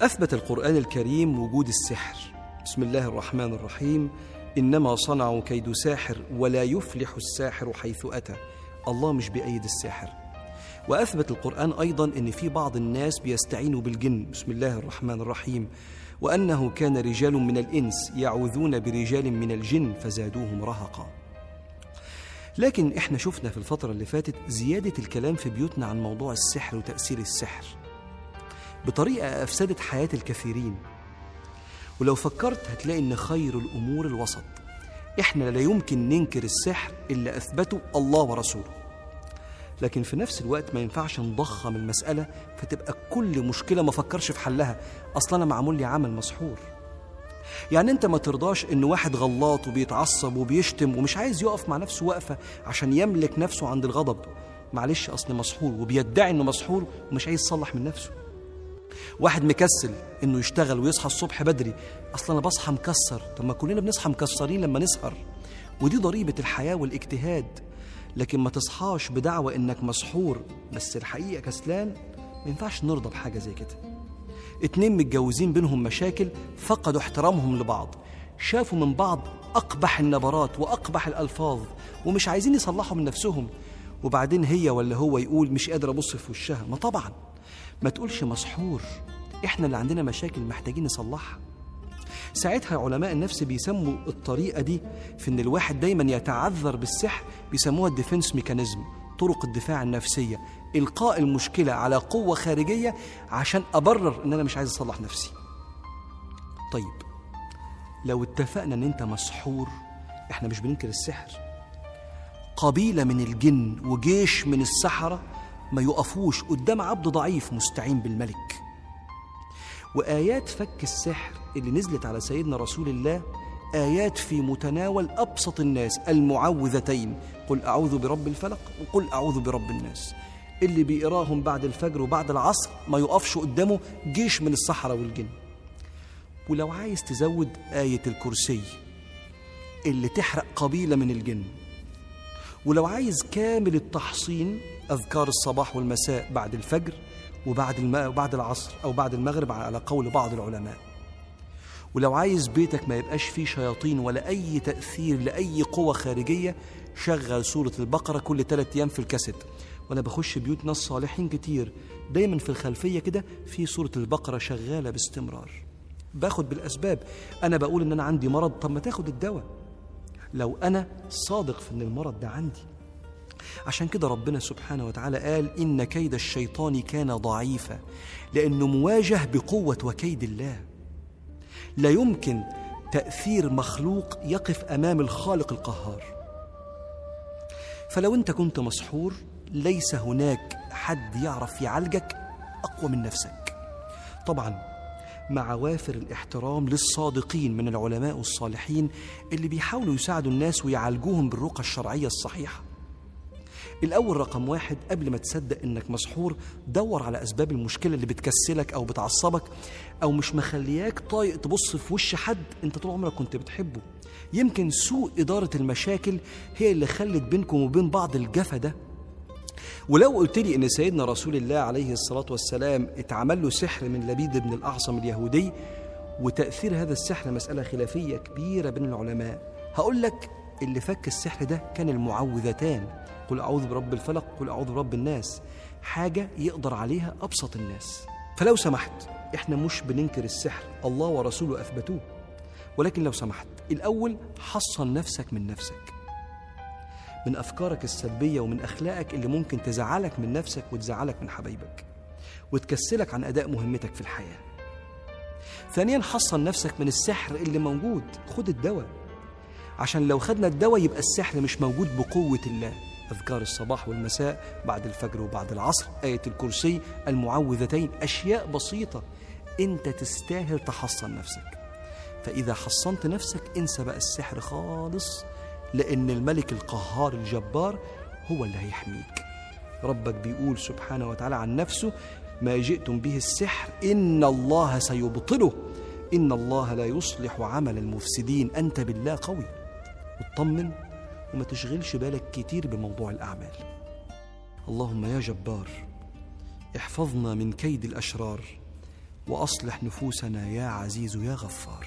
أثبت القرآن الكريم وجود السحر. بسم الله الرحمن الرحيم. إنما صنعوا كيد ساحر ولا يفلح الساحر حيث أتى. الله مش بأيد الساحر. وأثبت القرآن أيضا أن في بعض الناس بيستعينوا بالجن. بسم الله الرحمن الرحيم. وأنه كان رجال من الإنس يعوذون برجال من الجن فزادوهم رهقا. لكن إحنا شفنا في الفترة اللي فاتت زيادة الكلام في بيوتنا عن موضوع السحر وتأثير السحر. بطريقة أفسدت حياة الكثيرين. ولو فكرت هتلاقي إن خير الأمور الوسط. إحنا لا يمكن ننكر السحر إلا أثبته الله ورسوله. لكن في نفس الوقت ما ينفعش نضخم المسألة فتبقى كل مشكلة ما فكرش في حلها. أصلا أنا معمول لي عمل مسحور. يعني أنت ما ترضاش إن واحد غلاط وبيتعصب وبيشتم ومش عايز يقف مع نفسه وقفة عشان يملك نفسه عند الغضب. معلش أصل مسحور وبيدعي إنه مسحور ومش عايز يصلح من نفسه. واحد مكسل إنه يشتغل ويصحى الصبح بدري. أصلا أنا بصحى مكسر. طب ما كلنا بنصحى مكسرين لما نسهر. ودي ضريبة الحياة والاجتهاد. لكن ما تصحاش بدعوى إنك مسحور. بس الحقيقة كسلان. ما ينفعش نرضى بحاجة زي كده. اتنين متجوزين بينهم مشاكل فقدوا احترامهم لبعض. شافوا من بعض أقبح النبرات وأقبح الألفاظ ومش عايزين يصلحوا من نفسهم. وبعدين هي ولا هو يقول مش قادر أبص في وشها. ما طبعا. ما تقولش مسحور. إحنا اللي عندنا مشاكل محتاجين نصلحها. ساعتها علماء النفس بيسموا الطريقة دي في إن الواحد دايما يتعذر بالسحر بيسموها ال defense mechanism طرق الدفاع النفسية إلقاء المشكلة على قوة خارجية عشان أبرر إن أنا مش عايز أصلح نفسي. طيب لو اتفقنا إن أنت مسحور إحنا مش بننكر السحر. قبيلة من الجن وجيش من السحرة ما يقفوش قدام عبد ضعيف مستعين بالملك. وآيات فك السحر اللي نزلت على سيدنا رسول الله آيات في متناول أبسط الناس المعوذتين. قل أعوذ برب الفلق وقل أعوذ برب الناس. اللي بيقراهم بعد الفجر وبعد العصر ما يقفش قدامه جيش من الصحراء والجن. ولو عايز تزود آية الكرسي اللي تحرق قبيلة من الجن. ولو عايز كامل التحصين أذكار الصباح والمساء بعد الفجر وبعد الم... وبعد العصر أو بعد المغرب على قول بعض العلماء. ولو عايز بيتك ما يبقاش فيه شياطين ولا أي تأثير لأي قوة خارجية شغل سورة البقرة كل ثلاثة أيام في الكاسيت. وأنا بخش بيوت ناس صالحين كتير. دايما في الخلفية كده في سورة البقرة شغالة باستمرار. باخد بالأسباب. أنا بقول إن أنا عندي مرض طب ما تاخد الدواء. لو أنا صادق في إن المرض ده عندي عشان كده ربنا سبحانه وتعالى قال إن كيد الشيطان كان ضعيفا لأنه مواجه بقوة وكيد الله. لا يمكن تأثير مخلوق يقف أمام الخالق القهار. فلو أنت كنت مسحور ليس هناك حد يعرف يعالجك أقوى من نفسك. طبعا مع وافر الاحترام للصادقين من العلماء الصالحين اللي بيحاولوا يساعدوا الناس ويعالجوهم بالرقى الشرعية الصحيحة. الأول رقم واحد قبل ما تصدق إنك مسحور دور على أسباب المشكلة اللي بتكسلك أو بتعصبك أو مش مخلياك طايق تبص في وش حد أنت طول عمرك كنت بتحبه. يمكن سوء إدارة المشاكل هي اللي خلت بينكم وبين بعض الجفا ده. ولو قلت لي إن سيدنا رسول الله عليه الصلاة والسلام اتعمل له سحر من لبيد بن الأعصم اليهودي وتأثير هذا السحر مسألة خلافية كبيرة بين العلماء هقول لك اللي فك السحر ده كان المعوذتان. قل أعوذ برب الفلق قل أعوذ برب الناس. حاجة يقدر عليها أبسط الناس. فلو سمحت إحنا مش بننكر السحر الله ورسوله أثبتوه. ولكن لو سمحت الأول حصن نفسك من نفسك. من أفكارك السلبية ومن أخلاقك اللي ممكن تزعلك من نفسك وتزعلك من حبايبك. وتكسلك عن أداء مهمتك في الحياة. ثانيا حصن نفسك من السحر اللي موجود. خد الدواء. عشان لو خدنا الدواء يبقى السحر مش موجود بقوة الله. أذكار الصباح والمساء بعد الفجر وبعد العصر. آية الكرسي المعوذتين أشياء بسيطة. أنت تستاهل تحصن نفسك. فإذا حصنت نفسك انسى بقى السحر خالص لأن الملك القهار الجبار هو اللي هيحميك. ربك بيقول سبحانه وتعالى عن نفسه ما جئتم به السحر إن الله سيبطله. إن الله لا يصلح عمل المفسدين. أنت بالله قوي. اطمن وما تشغلش بالك كتير بموضوع الأعمال. اللهم يا جبار احفظنا من كيد الأشرار وأصلح نفوسنا يا عزيز يا غفار.